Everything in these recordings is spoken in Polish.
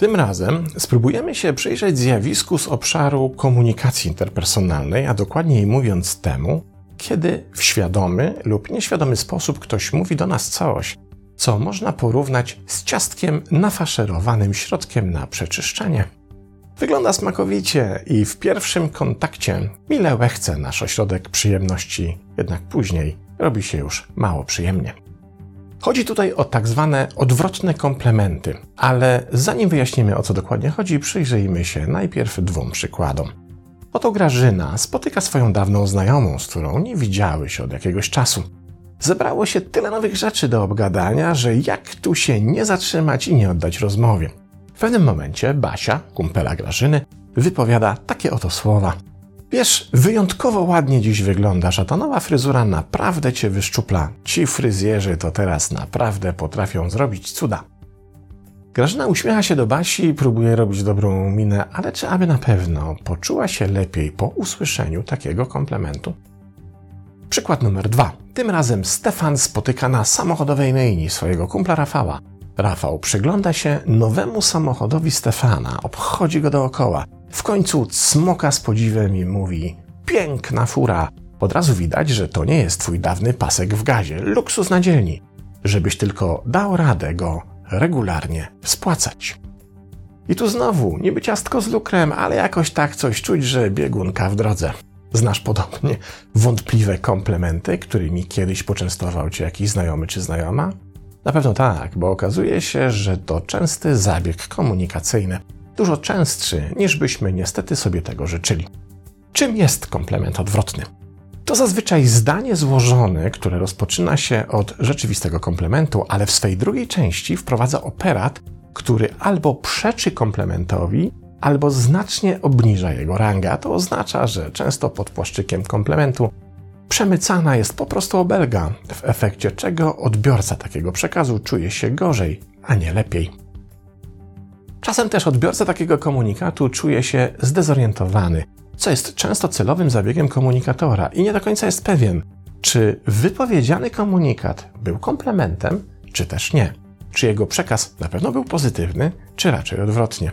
Tym razem spróbujemy się przyjrzeć zjawisku z obszaru komunikacji interpersonalnej, a dokładniej mówiąc temu, kiedy w świadomy lub nieświadomy sposób ktoś mówi do nas coś, co można porównać z ciastkiem nafaszerowanym środkiem na przeczyszczenie. Wygląda smakowicie i w pierwszym kontakcie mile łechce nasz ośrodek przyjemności, jednak później robi się już mało przyjemnie. Chodzi tutaj o tak zwane odwrotne komplementy, ale zanim wyjaśnimy o co dokładnie chodzi, przyjrzyjmy się najpierw dwóm przykładom. Oto Grażyna spotyka swoją dawną znajomą, z którą nie widziały się od jakiegoś czasu. Zebrało się tyle nowych rzeczy do obgadania, że jak tu się nie zatrzymać i nie oddać rozmowie. W pewnym momencie Basia, kumpela Grażyny, wypowiada takie oto słowa. Wiesz, wyjątkowo ładnie dziś wyglądasz, a ta nowa fryzura naprawdę cię wyszczupla. Ci fryzjerzy to teraz naprawdę potrafią zrobić cuda. Grażyna uśmiecha się do Basi i próbuje robić dobrą minę, ale czy aby na pewno poczuła się lepiej po usłyszeniu takiego komplementu? Przykład numer dwa. Tym razem Stefan spotyka na samochodowej myjni swojego kumpla Rafała. Rafał przygląda się nowemu samochodowi Stefana, obchodzi go dookoła. W końcu smoka z podziwem i mówi: Piękna fura! Od razu widać, że to nie jest twój dawny pasek w gazie, luksus na dzielni. Żebyś tylko dał radę go regularnie spłacać. I tu znowu, niby ciastko z lukrem, ale jakoś tak coś czuć, że biegunka w drodze. Znasz podobnie wątpliwe komplementy, którymi kiedyś poczęstował cię jakiś znajomy czy znajoma? Na pewno tak, bo okazuje się, że to częsty zabieg komunikacyjny, dużo częstszy niż byśmy niestety sobie tego życzyli. Czym jest komplement odwrotny? To zazwyczaj zdanie złożone, które rozpoczyna się od rzeczywistego komplementu, ale w swej drugiej części wprowadza operat, który albo przeczy komplementowi, albo znacznie obniża jego rangę. A to oznacza, że często pod płaszczykiem komplementu przemycana jest po prostu obelga, w efekcie czego odbiorca takiego przekazu czuje się gorzej, a nie lepiej. Czasem też odbiorca takiego komunikatu czuje się zdezorientowany, co jest często celowym zabiegiem komunikatora i nie do końca jest pewien, czy wypowiedziany komunikat był komplementem, czy też nie. Czy jego przekaz na pewno był pozytywny, czy raczej odwrotnie.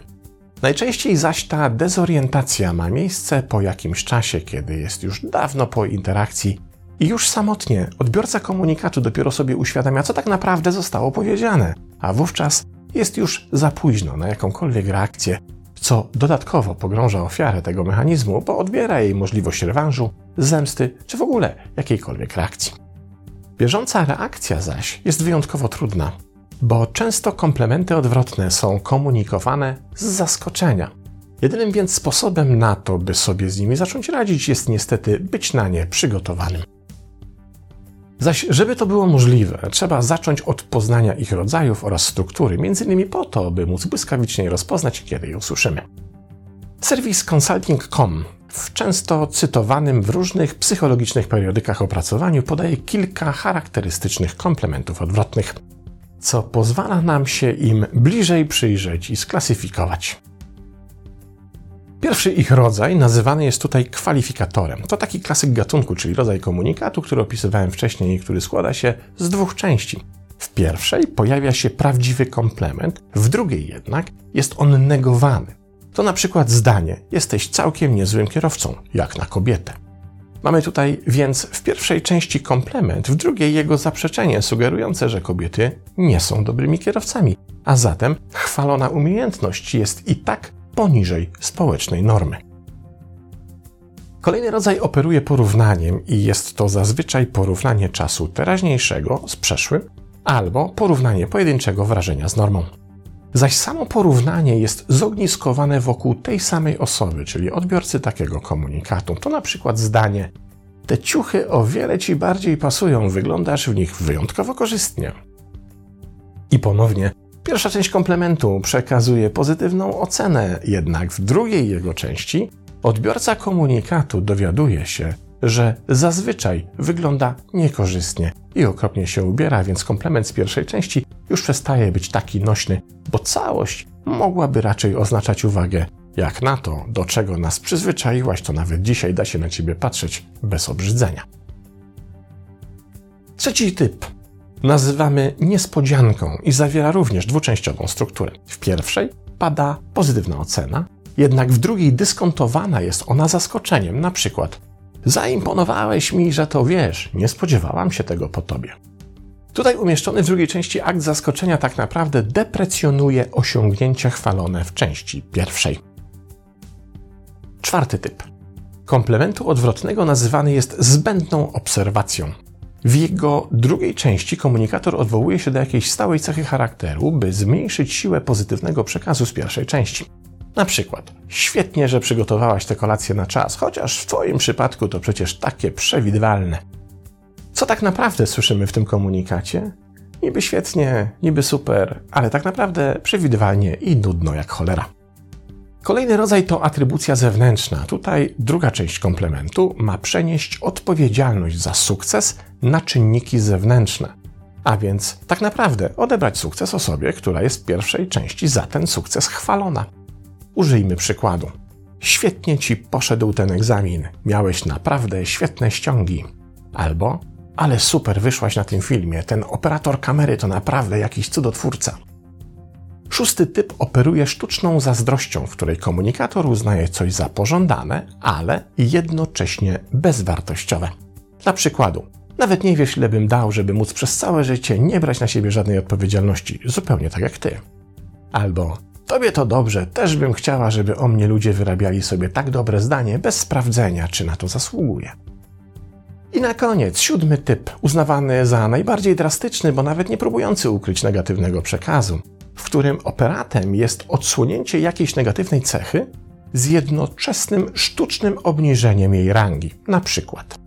Najczęściej zaś ta dezorientacja ma miejsce po jakimś czasie, kiedy jest już dawno po interakcji i już samotnie odbiorca komunikatu dopiero sobie uświadamia, co tak naprawdę zostało powiedziane, a wówczas jest już za późno na jakąkolwiek reakcję, co dodatkowo pogrąża ofiarę tego mechanizmu, bo odbiera jej możliwość rewanżu, zemsty czy w ogóle jakiejkolwiek reakcji. Bieżąca reakcja zaś jest wyjątkowo trudna, bo często komplementy odwrotne są komunikowane z zaskoczenia. Jedynym więc sposobem na to, by sobie z nimi zacząć radzić, jest niestety być na nie przygotowanym. Zaś, żeby to było możliwe, trzeba zacząć od poznania ich rodzajów oraz struktury, m.in. po to, by móc błyskawicznie rozpoznać, kiedy je usłyszymy. Serwis consulting.com w często cytowanym w różnych psychologicznych periodykach opracowaniu podaje kilka charakterystycznych komplementów odwrotnych, co pozwala nam się im bliżej przyjrzeć i sklasyfikować. Pierwszy ich rodzaj nazywany jest tutaj kwalifikatorem. To taki klasyk gatunku, czyli rodzaj komunikatu, który opisywałem wcześniej i który składa się z dwóch części. W pierwszej pojawia się prawdziwy komplement, w drugiej jednak jest on negowany. To na przykład zdanie: Jesteś całkiem niezłym kierowcą, jak na kobietę. Mamy tutaj więc w pierwszej części komplement, w drugiej jego zaprzeczenie sugerujące, że kobiety nie są dobrymi kierowcami, a zatem chwalona umiejętność jest i tak poniżej społecznej normy. Kolejny rodzaj operuje porównaniem i jest to zazwyczaj porównanie czasu teraźniejszego z przeszłym albo porównanie pojedynczego wrażenia z normą. Zaś samo porównanie jest zogniskowane wokół tej samej osoby, czyli odbiorcy takiego komunikatu. To na przykład zdanie: Te ciuchy o wiele ci bardziej pasują, wyglądasz w nich wyjątkowo korzystnie. I ponownie Pierwsza część komplementu przekazuje pozytywną ocenę, jednak w drugiej jego części odbiorca komunikatu dowiaduje się, że zazwyczaj wygląda niekorzystnie i okropnie się ubiera, więc komplement z pierwszej części już przestaje być taki nośny, bo całość mogłaby raczej oznaczać uwagę Jak na to, do czego nas przyzwyczaiłaś, to nawet dzisiaj da się na ciebie patrzeć bez obrzydzenia. Trzeci typ nazywamy niespodzianką i zawiera również dwuczęściową strukturę. W pierwszej pada pozytywna ocena, jednak w drugiej dyskontowana jest ona zaskoczeniem, na przykład zaimponowałeś mi, że to wiesz, nie spodziewałam się tego po tobie. Tutaj umieszczony w drugiej części akt zaskoczenia tak naprawdę deprecjonuje osiągnięcia chwalone w części pierwszej. Czwarty typ. Komplementu odwrotnego nazywany jest zbędną obserwacją. W jego drugiej części komunikator odwołuje się do jakiejś stałej cechy charakteru, by zmniejszyć siłę pozytywnego przekazu z pierwszej części. Na przykład, świetnie, że przygotowałaś tę kolację na czas, chociaż w Twoim przypadku to przecież takie przewidywalne. Co tak naprawdę słyszymy w tym komunikacie? Niby świetnie, niby super, ale tak naprawdę przewidywalnie i nudno jak cholera. Kolejny rodzaj to atrybucja zewnętrzna. Tutaj druga część komplementu ma przenieść odpowiedzialność za sukces na czynniki zewnętrzne. A więc tak naprawdę odebrać sukces osobie, która jest w pierwszej części za ten sukces chwalona. Użyjmy przykładu. Świetnie ci poszedł ten egzamin, miałeś naprawdę świetne ściągi. Albo, ale super wyszłaś na tym filmie, ten operator kamery to naprawdę jakiś cudotwórca. Szósty typ operuje sztuczną zazdrością, w której komunikator uznaje coś za pożądane, ale jednocześnie bezwartościowe. Dla przykładu, nawet nie wiesz, ile bym dał, żeby móc przez całe życie nie brać na siebie żadnej odpowiedzialności, zupełnie tak jak ty. Albo Tobie to dobrze, też bym chciała, żeby o mnie ludzie wyrabiali sobie tak dobre zdanie bez sprawdzenia, czy na to zasługuje. I na koniec, siódmy typ, uznawany za najbardziej drastyczny, bo nawet nie próbujący ukryć negatywnego przekazu w którym operatem jest odsłonięcie jakiejś negatywnej cechy z jednoczesnym sztucznym obniżeniem jej rangi. Na przykład.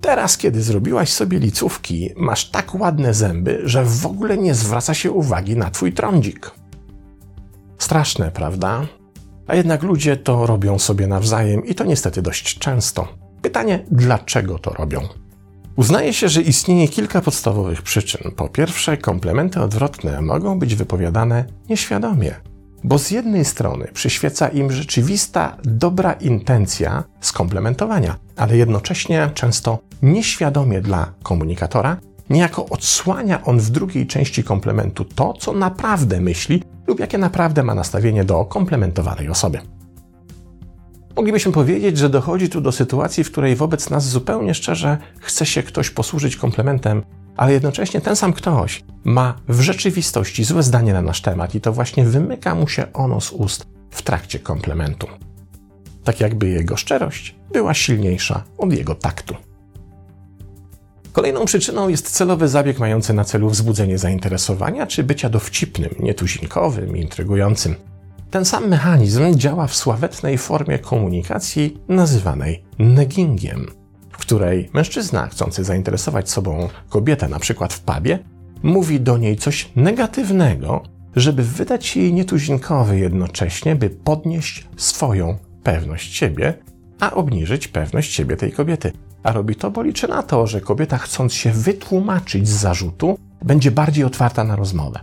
Teraz, kiedy zrobiłaś sobie licówki, masz tak ładne zęby, że w ogóle nie zwraca się uwagi na twój trądzik. Straszne, prawda? A jednak ludzie to robią sobie nawzajem i to niestety dość często. Pytanie, dlaczego to robią? Uznaje się, że istnieje kilka podstawowych przyczyn. Po pierwsze, komplementy odwrotne mogą być wypowiadane nieświadomie, bo z jednej strony przyświeca im rzeczywista dobra intencja skomplementowania, ale jednocześnie często nieświadomie dla komunikatora niejako odsłania on w drugiej części komplementu to, co naprawdę myśli lub jakie naprawdę ma nastawienie do komplementowanej osoby. Moglibyśmy powiedzieć, że dochodzi tu do sytuacji, w której wobec nas zupełnie szczerze chce się ktoś posłużyć komplementem, ale jednocześnie ten sam ktoś ma w rzeczywistości złe zdanie na nasz temat i to właśnie wymyka mu się ono z ust w trakcie komplementu. Tak jakby jego szczerość była silniejsza od jego taktu. Kolejną przyczyną jest celowy zabieg mający na celu wzbudzenie zainteresowania czy bycia dowcipnym, nietuzinkowym, intrygującym. Ten sam mechanizm działa w sławetnej formie komunikacji nazywanej neggingiem, w której mężczyzna chcący zainteresować sobą kobietę, na przykład w pubie, mówi do niej coś negatywnego, żeby wydać jej nietuzinkowy jednocześnie, by podnieść swoją pewność siebie, a obniżyć pewność siebie tej kobiety. A robi to, bo liczy na to, że kobieta chcąc się wytłumaczyć z zarzutu, będzie bardziej otwarta na rozmowę.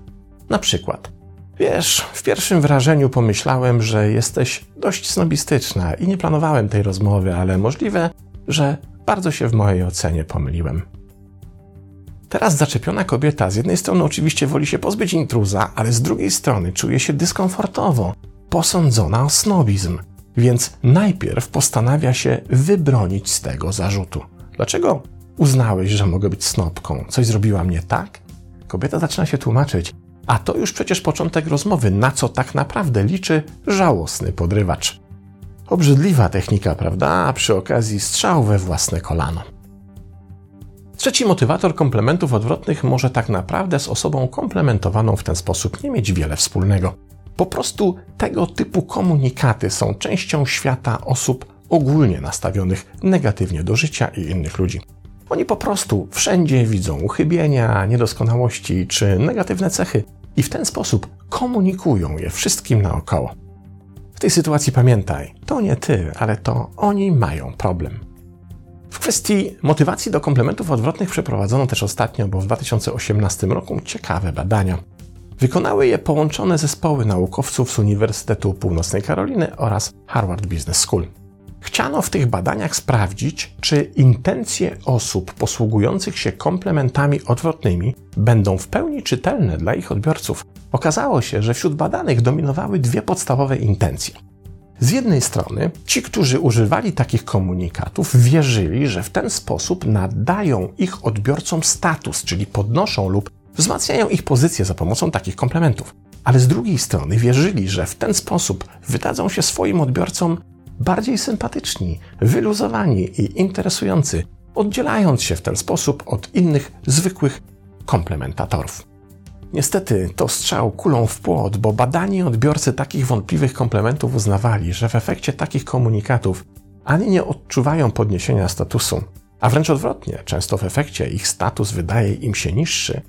Na przykład, Wiesz, w pierwszym wrażeniu pomyślałem, że jesteś dość snobistyczna i nie planowałem tej rozmowy, ale możliwe, że bardzo się w mojej ocenie pomyliłem. Teraz zaczepiona kobieta z jednej strony oczywiście woli się pozbyć intruza, ale z drugiej strony czuje się dyskomfortowo, posądzona o snobizm, więc najpierw postanawia się wybronić z tego zarzutu. Dlaczego uznałeś, że mogę być snobką? Coś zrobiła mnie tak? Kobieta zaczyna się tłumaczyć. A to już przecież początek rozmowy, na co tak naprawdę liczy żałosny podrywacz. Obrzydliwa technika, prawda? A przy okazji strzał we własne kolano. Trzeci motywator komplementów odwrotnych może tak naprawdę z osobą komplementowaną w ten sposób nie mieć wiele wspólnego. Po prostu tego typu komunikaty są częścią świata osób ogólnie nastawionych negatywnie do życia i innych ludzi. Oni po prostu wszędzie widzą uchybienia, niedoskonałości czy negatywne cechy, i w ten sposób komunikują je wszystkim naokoło. W tej sytuacji pamiętaj, to nie ty, ale to oni mają problem. W kwestii motywacji do komplementów odwrotnych przeprowadzono też ostatnio, bo w 2018 roku, ciekawe badania. Wykonały je połączone zespoły naukowców z Uniwersytetu Północnej Karoliny oraz Harvard Business School. Chciano w tych badaniach sprawdzić, czy intencje osób posługujących się komplementami odwrotnymi będą w pełni czytelne dla ich odbiorców. Okazało się, że wśród badanych dominowały dwie podstawowe intencje. Z jednej strony, ci, którzy używali takich komunikatów, wierzyli, że w ten sposób nadają ich odbiorcom status, czyli podnoszą lub wzmacniają ich pozycję za pomocą takich komplementów. Ale z drugiej strony wierzyli, że w ten sposób wydadzą się swoim odbiorcom bardziej sympatyczni, wyluzowani i interesujący, oddzielając się w ten sposób od innych zwykłych komplementatorów. Niestety to strzał kulą w płot, bo badani odbiorcy takich wątpliwych komplementów uznawali, że w efekcie takich komunikatów ani nie odczuwają podniesienia statusu, a wręcz odwrotnie, często w efekcie ich status wydaje im się niższy,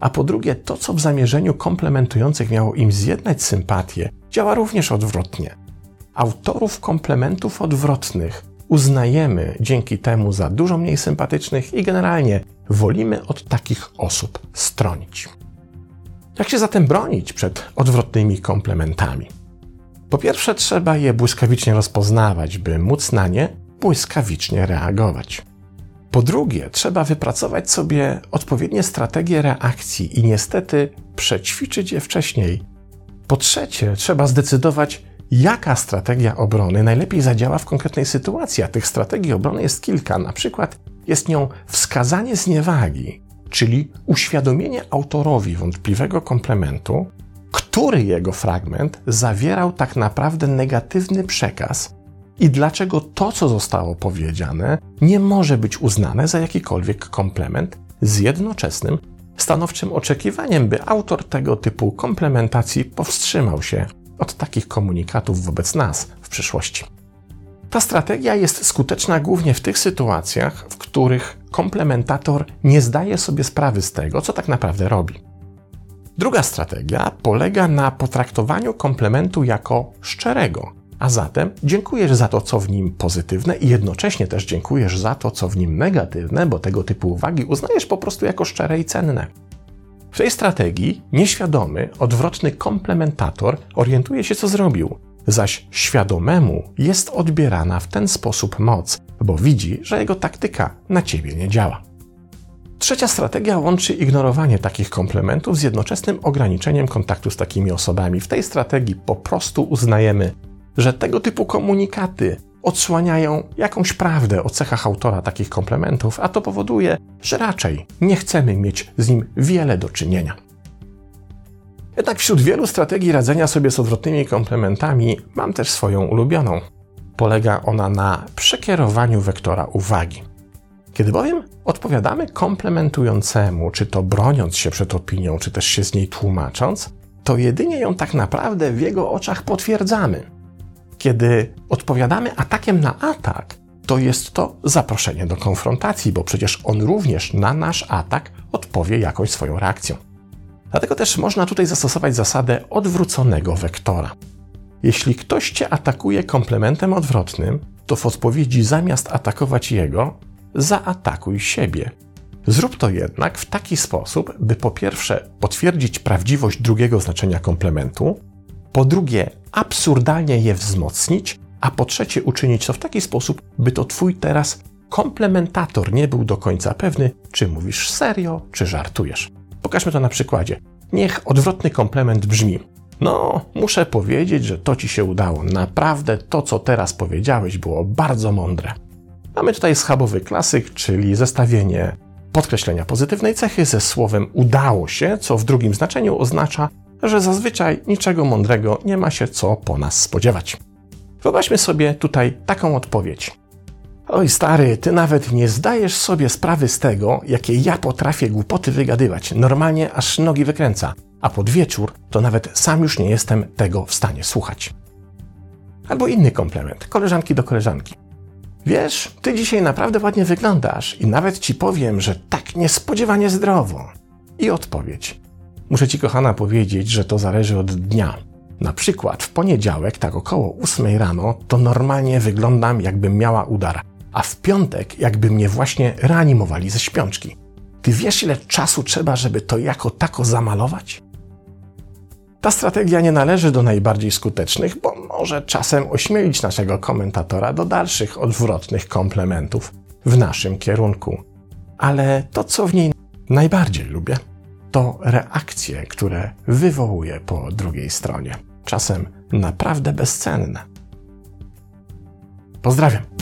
a po drugie to, co w zamierzeniu komplementujących miało im zjednać sympatię, działa również odwrotnie. Autorów komplementów odwrotnych uznajemy dzięki temu za dużo mniej sympatycznych i generalnie wolimy od takich osób stronić. Jak się zatem bronić przed odwrotnymi komplementami? Po pierwsze, trzeba je błyskawicznie rozpoznawać, by móc na nie błyskawicznie reagować. Po drugie, trzeba wypracować sobie odpowiednie strategie reakcji i niestety przećwiczyć je wcześniej. Po trzecie, trzeba zdecydować, jaka strategia obrony najlepiej zadziała w konkretnej sytuacji. A tych strategii obrony jest kilka. Na przykład jest nią wskazanie zniewagi, czyli uświadomienie autorowi wątpliwego komplementu, który jego fragment zawierał tak naprawdę negatywny przekaz i dlaczego to, co zostało powiedziane, nie może być uznane za jakikolwiek komplement z jednoczesnym, stanowczym oczekiwaniem, by autor tego typu komplementacji powstrzymał się od takich komunikatów wobec nas w przyszłości. Ta strategia jest skuteczna głównie w tych sytuacjach, w których komplementator nie zdaje sobie sprawy z tego, co tak naprawdę robi. Druga strategia polega na potraktowaniu komplementu jako szczerego, a zatem dziękujesz za to, co w nim pozytywne i jednocześnie też dziękujesz za to, co w nim negatywne, bo tego typu uwagi uznajesz po prostu jako szczere i cenne. W tej strategii nieświadomy, odwrotny komplementator orientuje się, co zrobił, zaś świadomemu jest odbierana w ten sposób moc, bo widzi, że jego taktyka na ciebie nie działa. Trzecia strategia łączy ignorowanie takich komplementów z jednoczesnym ograniczeniem kontaktu z takimi osobami. W tej strategii po prostu uznajemy, że tego typu komunikaty odsłaniają jakąś prawdę o cechach autora takich komplementów, a to powoduje, że raczej nie chcemy mieć z nim wiele do czynienia. Jednak wśród wielu strategii radzenia sobie z odwrotnymi komplementami mam też swoją ulubioną. Polega ona na przekierowaniu wektora uwagi. Kiedy bowiem odpowiadamy komplementującemu, czy to broniąc się przed opinią, czy też się z niej tłumacząc, to jedynie ją tak naprawdę w jego oczach potwierdzamy. Kiedy odpowiadamy atakiem na atak, to jest to zaproszenie do konfrontacji, bo przecież on również na nasz atak odpowie jakąś swoją reakcją. Dlatego też można tutaj zastosować zasadę odwróconego wektora. Jeśli ktoś cię atakuje komplementem odwrotnym, to w odpowiedzi zamiast atakować jego, zaatakuj siebie. Zrób to jednak w taki sposób, by po pierwsze potwierdzić prawdziwość drugiego znaczenia komplementu, po drugie absurdalnie je wzmocnić, a po trzecie uczynić to w taki sposób, by to twój teraz komplementator nie był do końca pewny, czy mówisz serio, czy żartujesz. Pokażmy to na przykładzie. Niech odwrotny komplement brzmi: No, muszę powiedzieć, że to ci się udało. Naprawdę to, co teraz powiedziałeś, było bardzo mądre. Mamy tutaj schabowy klasyk, czyli zestawienie podkreślenia pozytywnej cechy ze słowem udało się, co w drugim znaczeniu oznacza, że zazwyczaj niczego mądrego nie ma się co po nas spodziewać. Wyobraźmy sobie tutaj taką odpowiedź. Oj, stary, ty nawet nie zdajesz sobie sprawy z tego, jakie ja potrafię głupoty wygadywać. Normalnie aż nogi wykręca. A pod wieczór to nawet sam już nie jestem tego w stanie słuchać. Albo inny komplement, koleżanki do koleżanki. Wiesz, ty dzisiaj naprawdę ładnie wyglądasz i nawet ci powiem, że tak niespodziewanie zdrowo. I odpowiedź. Muszę Ci, kochana, powiedzieć, że to zależy od dnia. Na przykład w poniedziałek, tak około 8 rano, to normalnie wyglądam, jakbym miała udar, a w piątek, jakby mnie właśnie reanimowali ze śpiączki. Ty wiesz, ile czasu trzeba, żeby to jako tako zamalować? Ta strategia nie należy do najbardziej skutecznych, bo może czasem ośmielić naszego komentatora do dalszych odwrotnych komplementów w naszym kierunku. Ale to, co w niej najbardziej lubię, to reakcje, które wywołuje po drugiej stronie. Czasem naprawdę bezcenne. Pozdrawiam.